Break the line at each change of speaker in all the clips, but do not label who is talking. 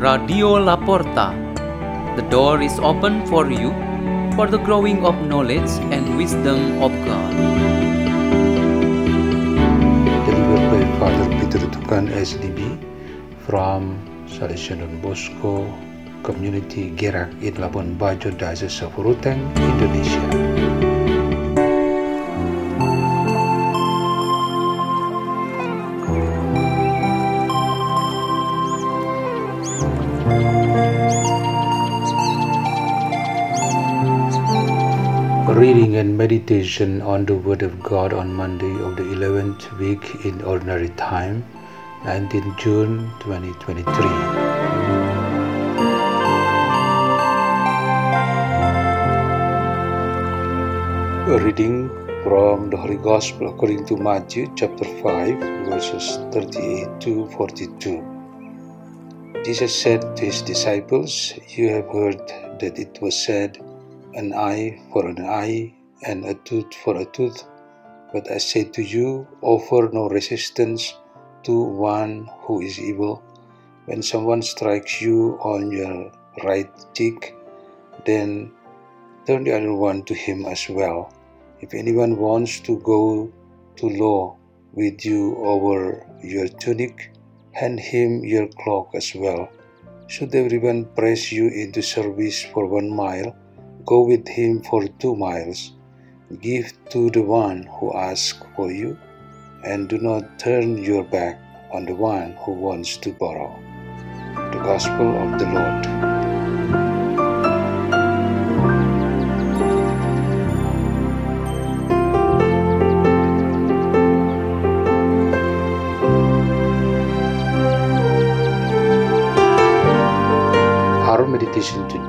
Radio Laporta. The door is open for you for the growing of knowledge and wisdom of God.
delivered by Father Peter Tukan SDB from Salesian Bosco Community Gerak in Labuan Bajo, Diocese of Ruteng, Indonesia. Reading and meditation on the Word of God on Monday of the 11th week in Ordinary Time, 19 June 2023. A reading from the Holy Gospel according to Matthew chapter 5, verses 38 to 42. Jesus said to his disciples, You have heard that it was said, an eye for an eye and a tooth for a tooth. But I say to you, offer no resistance to one who is evil. When someone strikes you on your right cheek, then turn the other one to him as well. If anyone wants to go to law with you over your tunic, hand him your cloak as well. Should everyone press you into service for one mile, go with him for two miles. Give to the one who asks for you, and do not turn your back on the one who wants to borrow. The Gospel of the Lord.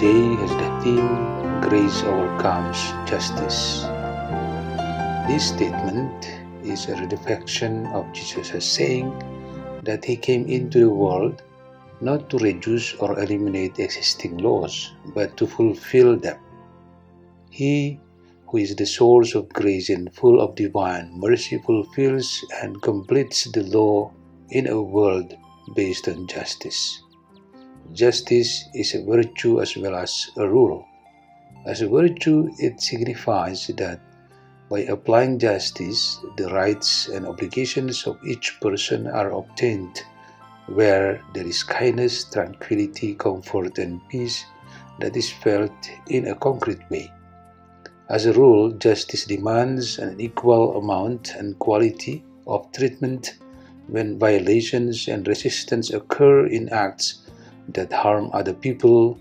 Today has the theme Grace Overcomes Justice. This statement is a reflection of Jesus' saying that he came into the world not to reduce or eliminate existing laws, but to fulfill them. He who is the source of grace and full of divine mercy fulfills and completes the law in a world based on justice. Justice is a virtue as well as a rule. As a virtue, it signifies that by applying justice, the rights and obligations of each person are obtained, where there is kindness, tranquility, comfort, and peace that is felt in a concrete way. As a rule, justice demands an equal amount and quality of treatment when violations and resistance occur in acts that harm other people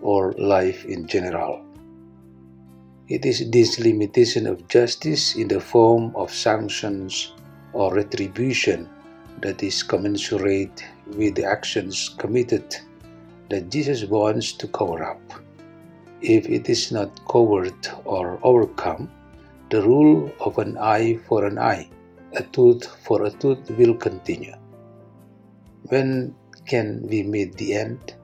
or life in general. It is this limitation of justice in the form of sanctions or retribution that is commensurate with the actions committed that Jesus wants to cover up. If it is not covered or overcome, the rule of an eye for an eye, a tooth for a tooth will continue. When can we meet the end?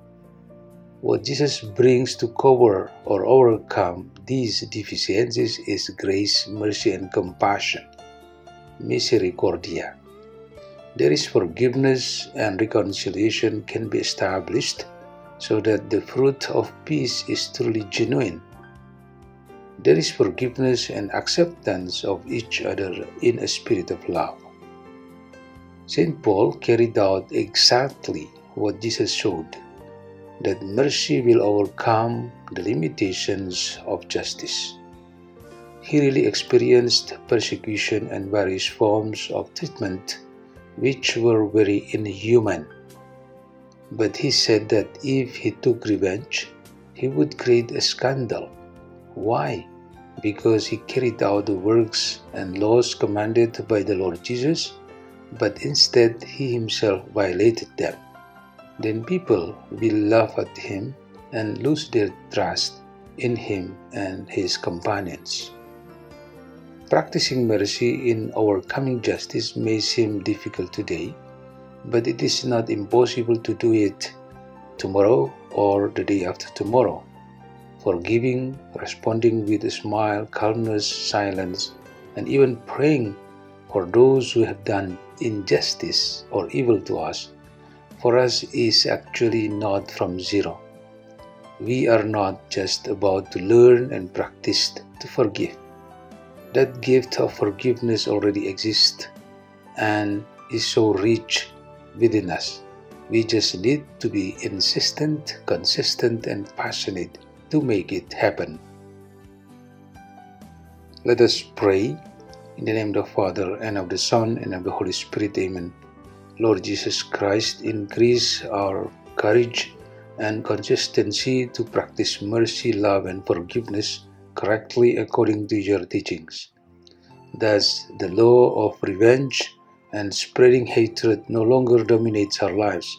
What Jesus brings to cover or overcome these deficiencies is grace, mercy, and compassion. Misericordia. There is forgiveness and reconciliation can be established so that the fruit of peace is truly genuine. There is forgiveness and acceptance of each other in a spirit of love. St. Paul carried out exactly what Jesus showed that mercy will overcome the limitations of justice. He really experienced persecution and various forms of treatment which were very inhuman. But he said that if he took revenge, he would create a scandal. Why? Because he carried out the works and laws commanded by the Lord Jesus, but instead he himself violated them. Then people will laugh at him and lose their trust in him and his companions. Practicing mercy in overcoming justice may seem difficult today, but it is not impossible to do it tomorrow or the day after tomorrow. Forgiving, responding with a smile, calmness, silence, and even praying for those who have done injustice or evil to us for us is actually not from zero. We are not just about to learn and practice to forgive. That gift of forgiveness already exists and is so rich within us. We just need to be insistent, consistent, and passionate to make it happen. Let us pray in the name of the Father, and of the Son, and of the Holy Spirit. Amen. Lord Jesus Christ, increase our courage and consistency to practice mercy, love, and forgiveness correctly according to your teachings. Thus, the law of revenge and spreading hatred no longer dominates our lives,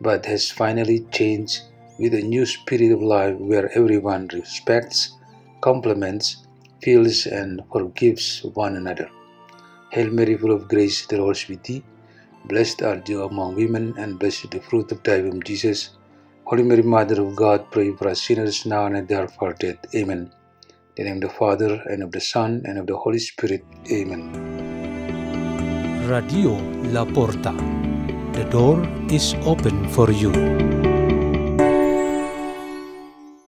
but has finally changed with a new spirit of life where everyone respects, compliments, feels, and forgives one another. Hail Mary, full of grace, the Lord is with thee. Blessed art thou among women, and blessed is the fruit of thy womb, Jesus. Holy Mary, Mother of God, pray for us sinners now and at the hour of our death. Amen. In the name of the Father, and of the Son, and of the Holy Spirit. Amen.
Radio La Porta. The door is open for you.